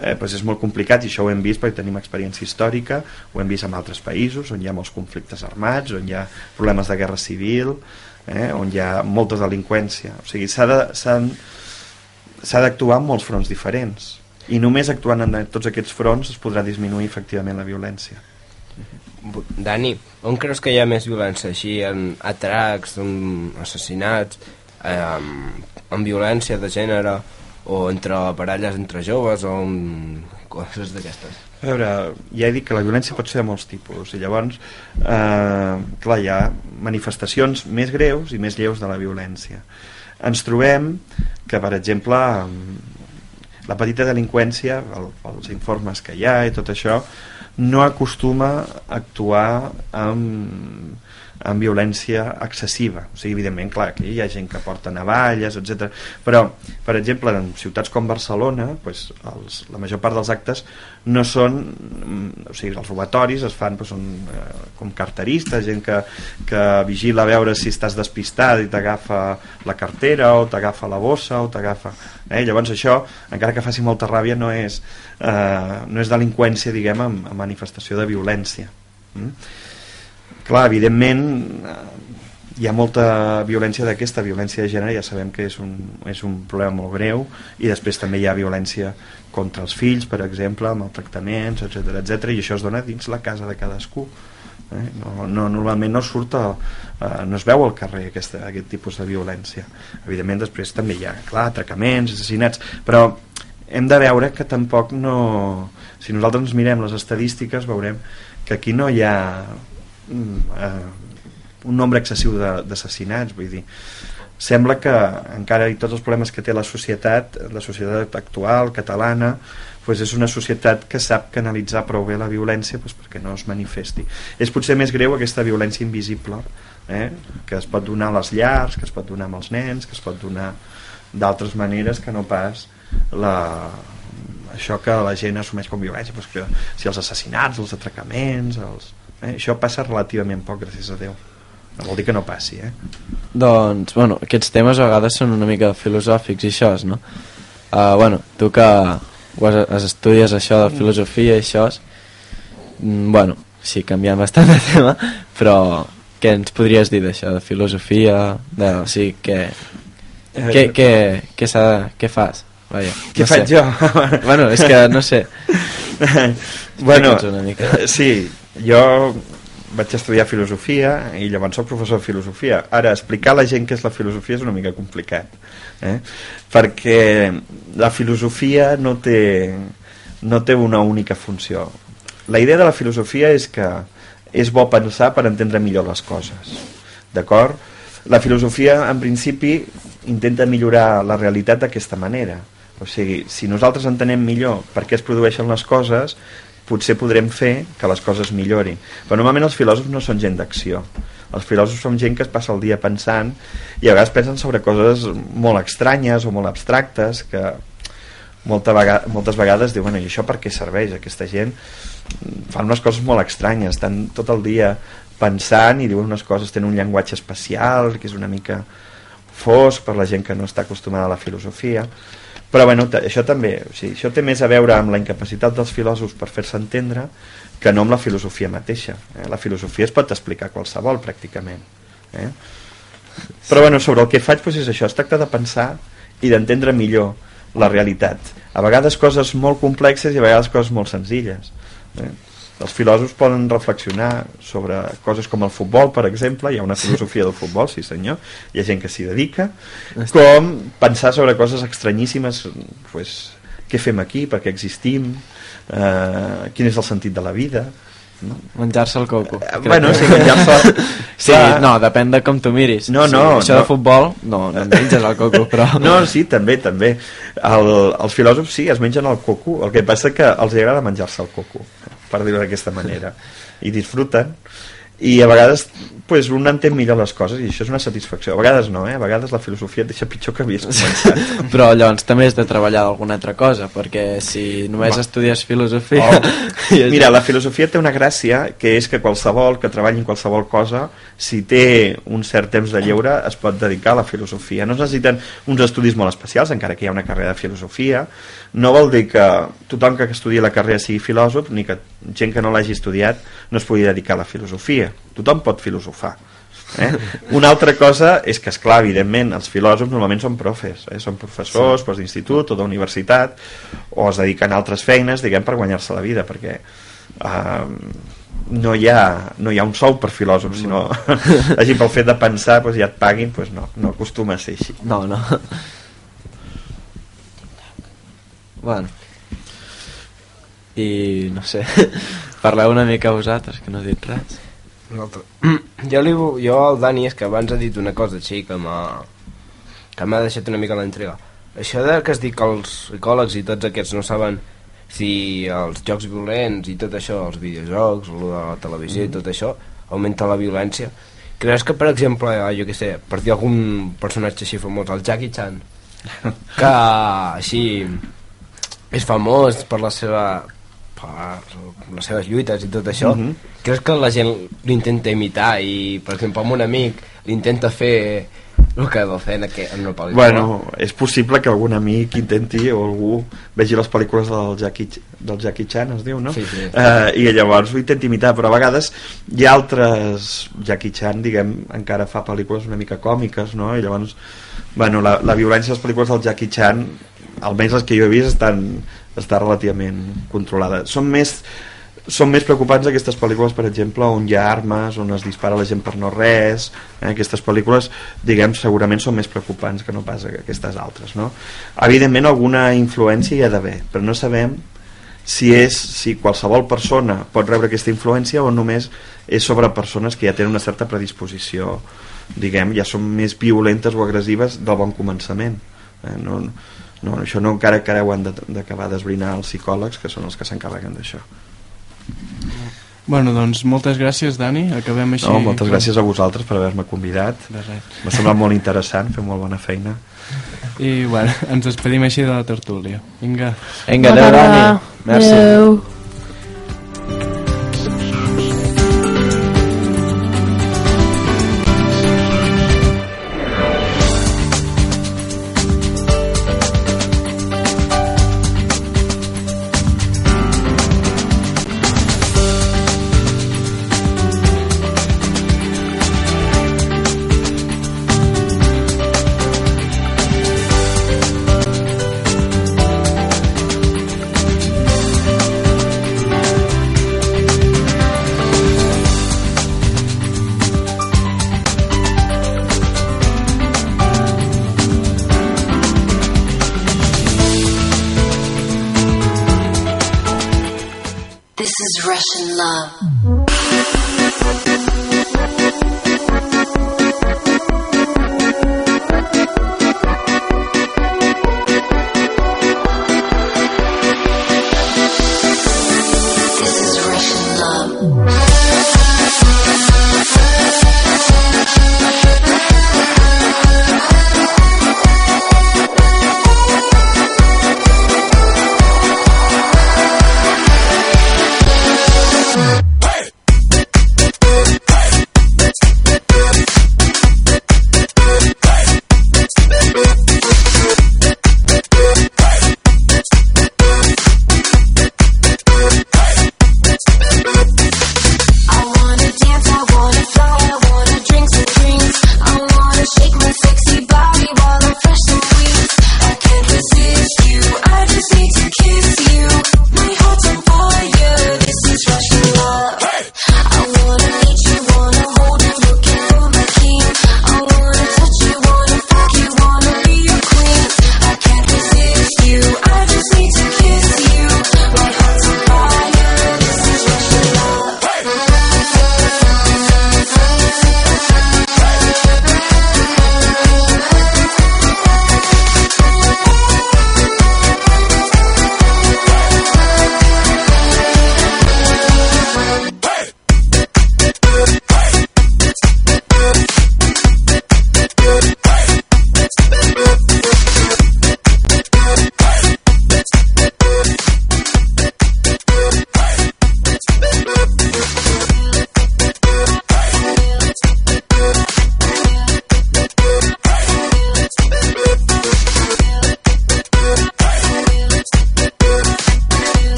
eh, doncs és molt complicat i això ho hem vist perquè tenim experiència històrica ho hem vist en altres països on hi ha molts conflictes armats, on hi ha problemes de guerra civil eh, on hi ha molta delinqüència. O sigui, s'ha de, s'ha d'actuar en molts fronts diferents i només actuant en tots aquests fronts es podrà disminuir efectivament la violència Dani, on creus que hi ha més violència? Així, en atracs, en assassinats, eh, en violència de gènere, o entre parelles entre joves, o en coses d'aquestes? A veure, ja he dit que la violència pot ser de molts tipus i llavors, eh, clar, hi ha manifestacions més greus i més lleus de la violència. Ens trobem que, per exemple, la petita delinqüència, el, els informes que hi ha i tot això, no acostuma a actuar amb, amb violència excessiva. O sigui, evidentment, clar, que hi ha gent que porta navalles, etc. Però, per exemple, en ciutats com Barcelona, pues, els, la major part dels actes no són... O sigui, els robatoris es fan pues, són, eh, com carteristes, gent que, que vigila a veure si estàs despistat i t'agafa la cartera o t'agafa la bossa o t'agafa... Eh? Llavors això, encara que faci molta ràbia, no és, eh, no és delinqüència, diguem, amb manifestació de violència. Mm? Clar, evidentment eh, hi ha molta violència d'aquesta violència de gènere ja sabem que és un, és un problema molt greu i després també hi ha violència contra els fills, per exemple, maltractaments, etc etc i això es dona dins la casa de cadascú eh? no, no, normalment no surt a, eh, no es veu al carrer aquesta, aquest tipus de violència evidentment després també hi ha clar, atracaments, assassinats però hem de veure que tampoc no si nosaltres mirem les estadístiques veurem que aquí no hi ha eh, un nombre excessiu d'assassinats vull dir sembla que encara i tots els problemes que té la societat la societat actual, catalana pues és una societat que sap canalitzar prou bé la violència pues, perquè no es manifesti és potser més greu aquesta violència invisible eh? que es pot donar a les llars que es pot donar amb els nens que es pot donar d'altres maneres que no pas la, això que la gent assumeix com violència pues que si els assassinats, els atracaments els, Eh? Això passa relativament poc, gràcies a Déu. No vol dir que no passi, eh? Doncs, bueno, aquests temes a vegades són una mica filosòfics i això, no? Uh, bueno, tu que has, estudies això de filosofia i això, mm, bueno, sí, canviant bastant de tema, però què ens podries dir d'això, de filosofia, de, o sigui, què, Eh, què, què, què, s'ha- què fas? Vaja, Què no faig sé. jo? bueno, és que no sé. bueno, una mica. sí, jo vaig estudiar filosofia i llavors soc professor de filosofia. Ara, explicar a la gent què és la filosofia és una mica complicat, eh? perquè la filosofia no té, no té una única funció. La idea de la filosofia és que és bo pensar per entendre millor les coses, d'acord? La filosofia, en principi, intenta millorar la realitat d'aquesta manera. O sigui, si nosaltres entenem millor per què es produeixen les coses, potser podrem fer que les coses millorin. Però normalment els filòsofs no són gent d'acció. Els filòsofs són gent que es passa el dia pensant i a vegades pensen sobre coses molt estranyes o molt abstractes que molta vega moltes vegades diuen i això per què serveix? Aquesta gent fan unes coses molt estranyes, estan tot el dia pensant i diuen unes coses, tenen un llenguatge especial que és una mica fosc per la gent que no està acostumada a la filosofia però bueno, això també o sigui, això té més a veure amb la incapacitat dels filòsofs per fer-se entendre que no amb la filosofia mateixa eh? la filosofia es pot explicar qualsevol pràcticament eh? però bueno, sobre el que faig doncs és això, es tracta de pensar i d'entendre millor la realitat a vegades coses molt complexes i a vegades coses molt senzilles eh? Els filòsofs poden reflexionar sobre coses com el futbol, per exemple, hi ha una filosofia del futbol, sí senyor, hi ha gent que s'hi dedica, com pensar sobre coses estranyíssimes, pues, què fem aquí, per què existim, eh, quin és el sentit de la vida, no? Menjar-se el coco. Eh, bueno, sí, menjar-se... sí, Clar. no, depèn de com tu miris. No, Sí, no, Això no. de futbol, no, no et menges el coco, però... No, sí, també, també. El, els filòsofs sí, es mengen el coco, el que passa que els agrada menjar-se el coco, per dir-ho d'aquesta manera. I disfruten, i a vegades pues, un entén millor les coses i això és una satisfacció. A vegades no, eh? a vegades la filosofia et deixa pitjor que havies començat. Però llavors també has de treballar d'alguna altra cosa, perquè si només Va. estudies filosofia... Oh. Mira, la filosofia té una gràcia que és que qualsevol que treballi en qualsevol cosa, si té un cert temps de lleure, es pot dedicar a la filosofia. No es necessiten uns estudis molt especials, encara que hi ha una carrera de filosofia. No vol dir que tothom que estudi la carrera sigui filòsof, ni que gent que no l'hagi estudiat no es pugui dedicar a la filosofia. Tothom pot filosofar. Eh? Una altra cosa és que, és clar, evidentment, els filòsofs normalment són profes, eh? són professors, sí. d'institut o d'universitat, o es dediquen a altres feines, diguem, per guanyar-se la vida, perquè eh, no, hi ha, no hi ha un sou per filòsof, sinó la gent pel fet de pensar doncs, ja et paguin, doncs no, no acostuma a ser així. No, no. Bueno. I no sé, parleu una mica vosaltres, que no he dit res. Nosaltres. Jo, li, jo al Dani és que abans ha dit una cosa així que m'ha que m'ha deixat una mica l'intriga. Això de que es diu que els psicòlegs i tots aquests no saben si els jocs violents i tot això, els videojocs, lo de la televisió i tot això, augmenta la violència. Creus que, per exemple, eh, jo què sé, per dir algun personatge així famós, el Jackie Chan, que així és famós per la seva per les seves lluites i tot això Mhm. creus que la gent l'intenta imitar i per exemple amb un amic l'intenta fer el que va fer en, aqu en una pel·lícula Bueno, és possible que algun amic intenti o algú vegi les pel·lícules del Jackie, del Jackie Chan, es diu, no? Sí, sí. Eh, I llavors ho intenti imitar, però a vegades hi ha altres... Jackie Chan, diguem, encara fa pel·lícules una mica còmiques, no? I llavors, bueno, la, la violència de les pel·lícules del Jackie Chan, almenys les que jo he vist, estan, està relativament controlada. Són més són més preocupants aquestes pel·lícules, per exemple, on hi ha armes, on es dispara la gent per no res, eh? aquestes pel·lícules, diguem, segurament són més preocupants que no pas aquestes altres, no? Evidentment, alguna influència hi ha d'haver, però no sabem si és si qualsevol persona pot rebre aquesta influència o només és sobre persones que ja tenen una certa predisposició diguem, ja són més violentes o agressives del bon començament eh? no, no, això no encara que ara ho han de- d'acabar d'esbrinar els psicòlegs que són els que s'encarreguen d'això Bueno, doncs moltes gràcies, Dani. Acabem així. no, moltes gràcies a vosaltres per haver-me convidat De m'ha semblat molt interessant, fer molt bona feina I, bueno, ens despedim així de la tertúlia. Vinga. Vinga, adeu. Dani. Merci. Adeu.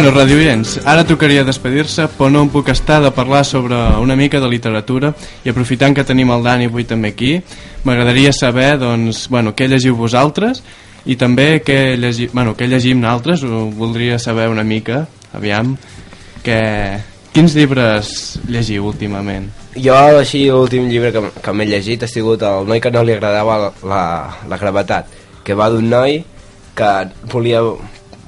Bueno, radioients, ara tocaria despedir-se, però no em puc estar de parlar sobre una mica de literatura i aprofitant que tenim el Dani avui també aquí, m'agradaria saber doncs, bueno, què llegiu vosaltres i també què, llegi, bueno, què llegim nosaltres, ho voldria saber una mica, aviam, que, quins llibres llegiu últimament? Jo, així, l'últim llibre que, que m'he llegit ha sigut El noi que no li agradava la, la gravetat, que va d'un noi que volia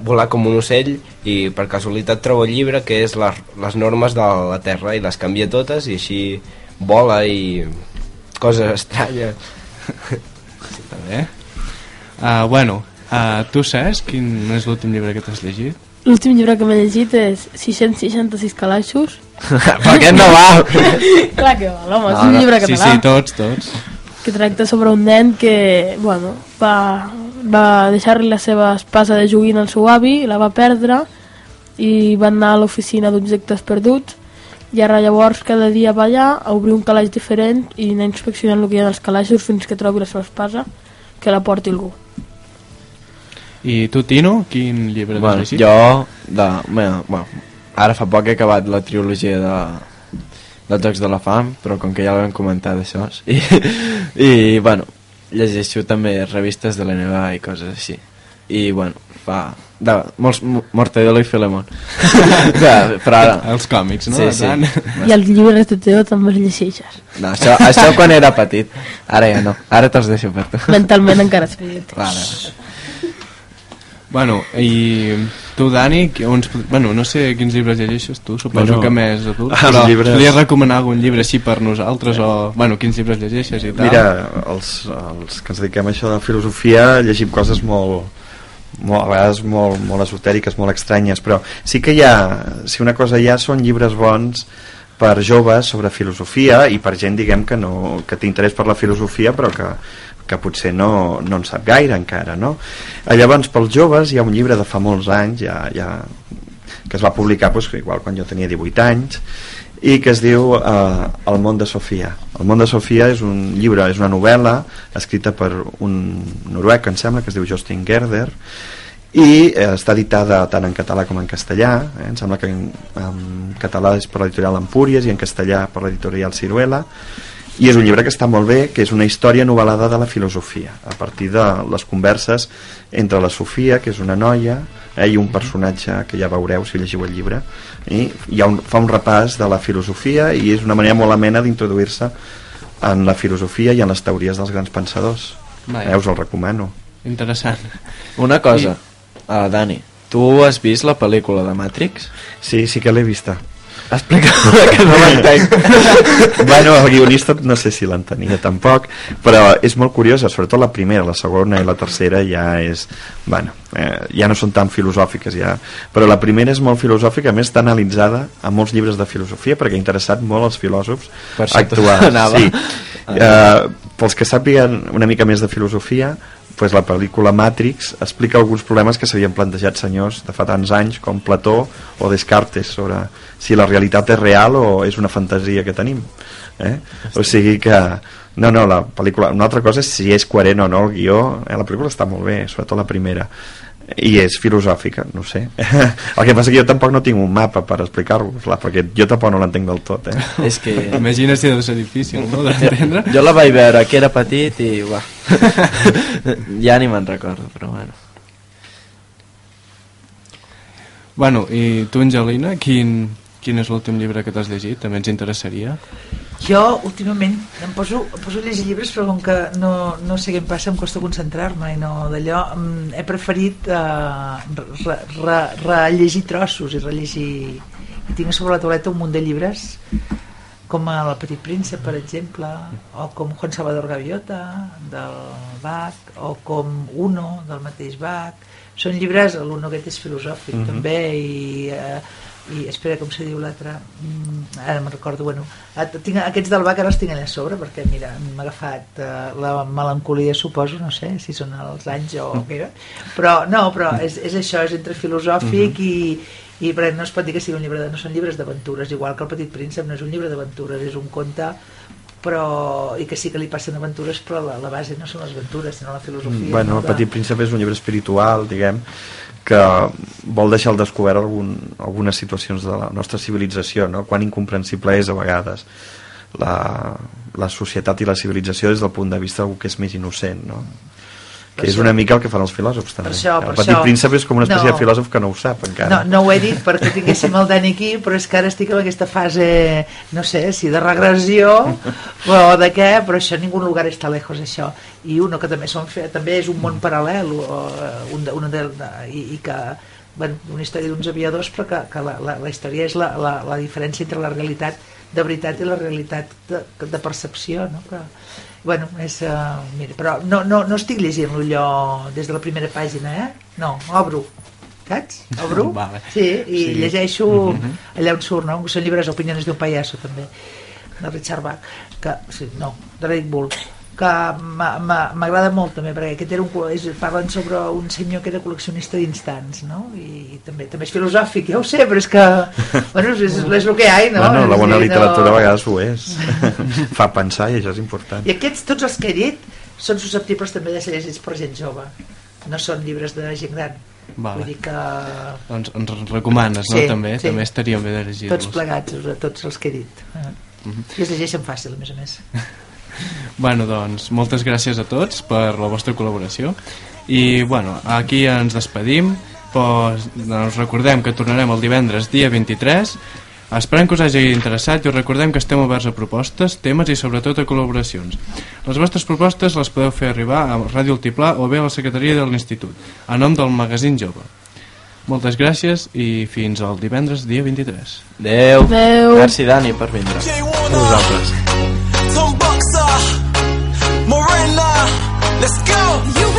volar com un ocell i per casualitat trobo el llibre que és les, les normes de la Terra i les canvia totes i així vola i coses estranyes. Està bé. Uh, bueno, uh, tu saps quin és l'últim llibre que t'has llegit? L'últim llibre que m'he llegit és 666 calaixos. per què no va? Clar que val, home, és un llibre Sí, català. sí, tots, tots. que tracta sobre un nen que, bueno, va, va deixar-li la seva espasa de joguina al seu avi, la va perdre i va anar a l'oficina d'objectes perduts i ara llavors cada dia va allà a obrir un calaix diferent i anar inspeccionant el que hi ha als calaixos fins que trobi la seva espasa que la porti algú. I tu, Tino, quin llibre t'has Bueno, llegit? jo, de, bueno, bueno, ara fa poc he acabat la trilogia de, dels Jocs de la Fam, però com que ja l'hem comentat això, i, i bueno, llegeixo també revistes de l'NBA i coses així. I bueno, fa... De, molts, Mo- Mortadelo i Filemón. de, però ara... Els còmics, no? Sí, sí. tant. I els llibres de Teo també els llegeixes. No, això, això quan era petit. Ara ja no. Ara te'ls deixo per tu. Mentalment encara ets petit. Vale. Bueno, i tu, Dani, que uns, bueno, no sé quins llibres llegeixes tu, suposo Bueno, que més adults, els però llibres- podries recomanar algun llibre així per nosaltres, o, bueno, quins llibres llegeixes i tal? Mira, els, els que ens dediquem a això de filosofia llegim coses molt, molt a vegades molt, molt esotèriques, molt estranyes, però sí que hi ha, si una cosa hi ha són llibres bons per joves sobre filosofia i per gent, diguem, que, no, que té interès per la filosofia però que, que potser no, no en sap gaire encara, no? Llavors, pels joves hi ha un llibre de fa molts anys, ja, ja, que es va publicar doncs, igual quan jo tenia 18 anys, i que es diu eh, El món de Sofia. El món de Sofia és un llibre, és una novel·la escrita per un noruec, em sembla, que es diu Justin Gerder, i eh, està editada tant en català com en castellà eh? em sembla que en, en català és per l'editorial Empúries i en castellà per l'editorial Ciruela i és un llibre que està molt bé que és una història novel·lada de la filosofia a partir de les converses entre la Sofia, que és una noia eh, i un personatge que ja veureu si llegiu el llibre i hi ha un, fa un repàs de la filosofia i és una manera molt amena d'introduir-se en la filosofia i en les teories dels grans pensadors eh, us el recomano Interessant. Una cosa, uh, Dani, tu has vist la pel·lícula de Matrix? Sí, sí que l'he vista. Explica que no l'entenc. bueno, el guionista no sé si l'entenia tampoc, però és molt curiosa, sobretot la primera, la segona i la tercera ja és, bueno, eh, ja no són tan filosòfiques ja, però la primera és molt filosòfica, més està analitzada a molts llibres de filosofia perquè ha interessat molt els filòsofs Per actuals. anava. Sí. Eh, pels que sàpiguen una mica més de filosofia, pues la pel·lícula Matrix explica alguns problemes que s'havien plantejat senyors de fa tants anys com Plató o Descartes sobre si la realitat és real o és una fantasia que tenim eh? o sigui que no, no, la pel·lícula, una altra cosa és si és coherent o no el guió, eh? la pel·lícula està molt bé sobretot la primera i és filosòfica, no sé el que passa que jo tampoc no tinc un mapa per explicar-vos-la perquè jo tampoc no l'entenc del tot eh? És que... Imagina si ha de ser difícil, no?, d'entendre. Jo la vaig veure que era petit i... Uah. ja ni me'n recordo, però bueno. Bueno, i tu, Angelina, quin, quin és l'últim llibre que t'has llegit? També ens interessaria. Jo, últimament, em poso, em poso a llegir llibres, però com que no, no sé què em passa, em costa concentrar-me i no d'allò, he preferit eh, re, re, rellegir trossos i rellegir... I tinc a sobre la tauleta un munt de llibres com El petit príncep, per exemple, o com Juan Salvador Gaviota, del Bach, o com Uno, del mateix Bach. Són llibres, l'Uno aquest és filosòfic, Mhm. també, i, eh, i espera, com se diu l'altre? Mm, ara me'n recordo, bueno, tinc, aquests del Bach ara els tinc allà a sobre, perquè, mira, m'ha agafat eh, la melancolia, suposo, no sé si són els anys o què era, però no, però és, és això, és entre filosòfic i, i perquè no es pot dir que sigui un llibre de, no són llibres d'aventures, igual que el Petit Príncep no és un llibre d'aventures, és un conte però, i que sí que li passen aventures però la, la base no són les aventures sinó la filosofia Bueno, no? El Petit Príncep és un llibre espiritual, diguem, que vol deixar al descobert algun, algunes situacions de la nostra civilització, no? quan incomprensible és a vegades la, la societat i la civilització des del punt de vista d'algú que és més innocent, no? Que és una mica el que fan els filòsofs també. això, per el Petit això- Príncep és com una espècie No. de filòsof que no ho sap encara. No, no ho he dit perquè tinguéssim el Dani aquí, però és que ara estic en aquesta fase, no sé, si de regressió o de què, però això ningú lugar està lejos, això. I uno que també, són, també és un món paral·lel, o, eh, un una de, i, i que bueno, una història d'uns aviadors, però que, que la, la, la història és la, la, la diferència entre la realitat de veritat i la realitat de, de percepció, no? Que, bueno, és, uh, mira, però no, no, no estic llegint-lo allò des de la primera pàgina, eh? No, obro, saps? Obro, Vale. sí, i Sí. llegeixo Mhm. allà on surt, no? Són llibres Opiniones d'un pallasso, també, de Richard Bach, que, sí, no, de Red Bull, que m'a- m'a- m'agrada molt també, perquè aquest era un, és, parlen sobre un senyor que era col·leccionista d'instants, no? I, també també és filosòfic, ja ho sé, però és que, bueno, és, és, és el que hi ha, no? Bueno, la bona dir, literatura no... a vegades ho és. Fa pensar i això és important. I aquests, tots els que he dit, són susceptibles també de ser llegits per gent jove. No són llibres de gent gran. Vale. Vull dir que... Doncs ens recomanes, no? Sí, també sí. també estaria bé de llegir-los. Tots plegats, tots els que he dit. Eh. Mhm. I es llegeixen fàcil, a més a més. Bueno, doncs, moltes gràcies a tots per la vostra col·laboració i, bueno, aquí ens despedim pues, doncs recordem que tornarem el divendres dia 23 Esperem que us hagi interessat i us recordem que estem oberts a propostes, temes i sobretot a col·laboracions. Les vostres propostes les podeu fer arribar a Ràdio Altiplà o bé a la secretaria de l'Institut, a nom del magazín Jove. Moltes gràcies i fins al divendres dia 23. Adeu. Adeu. Merci, Dani, per vindre. A vosaltres. Let's go. You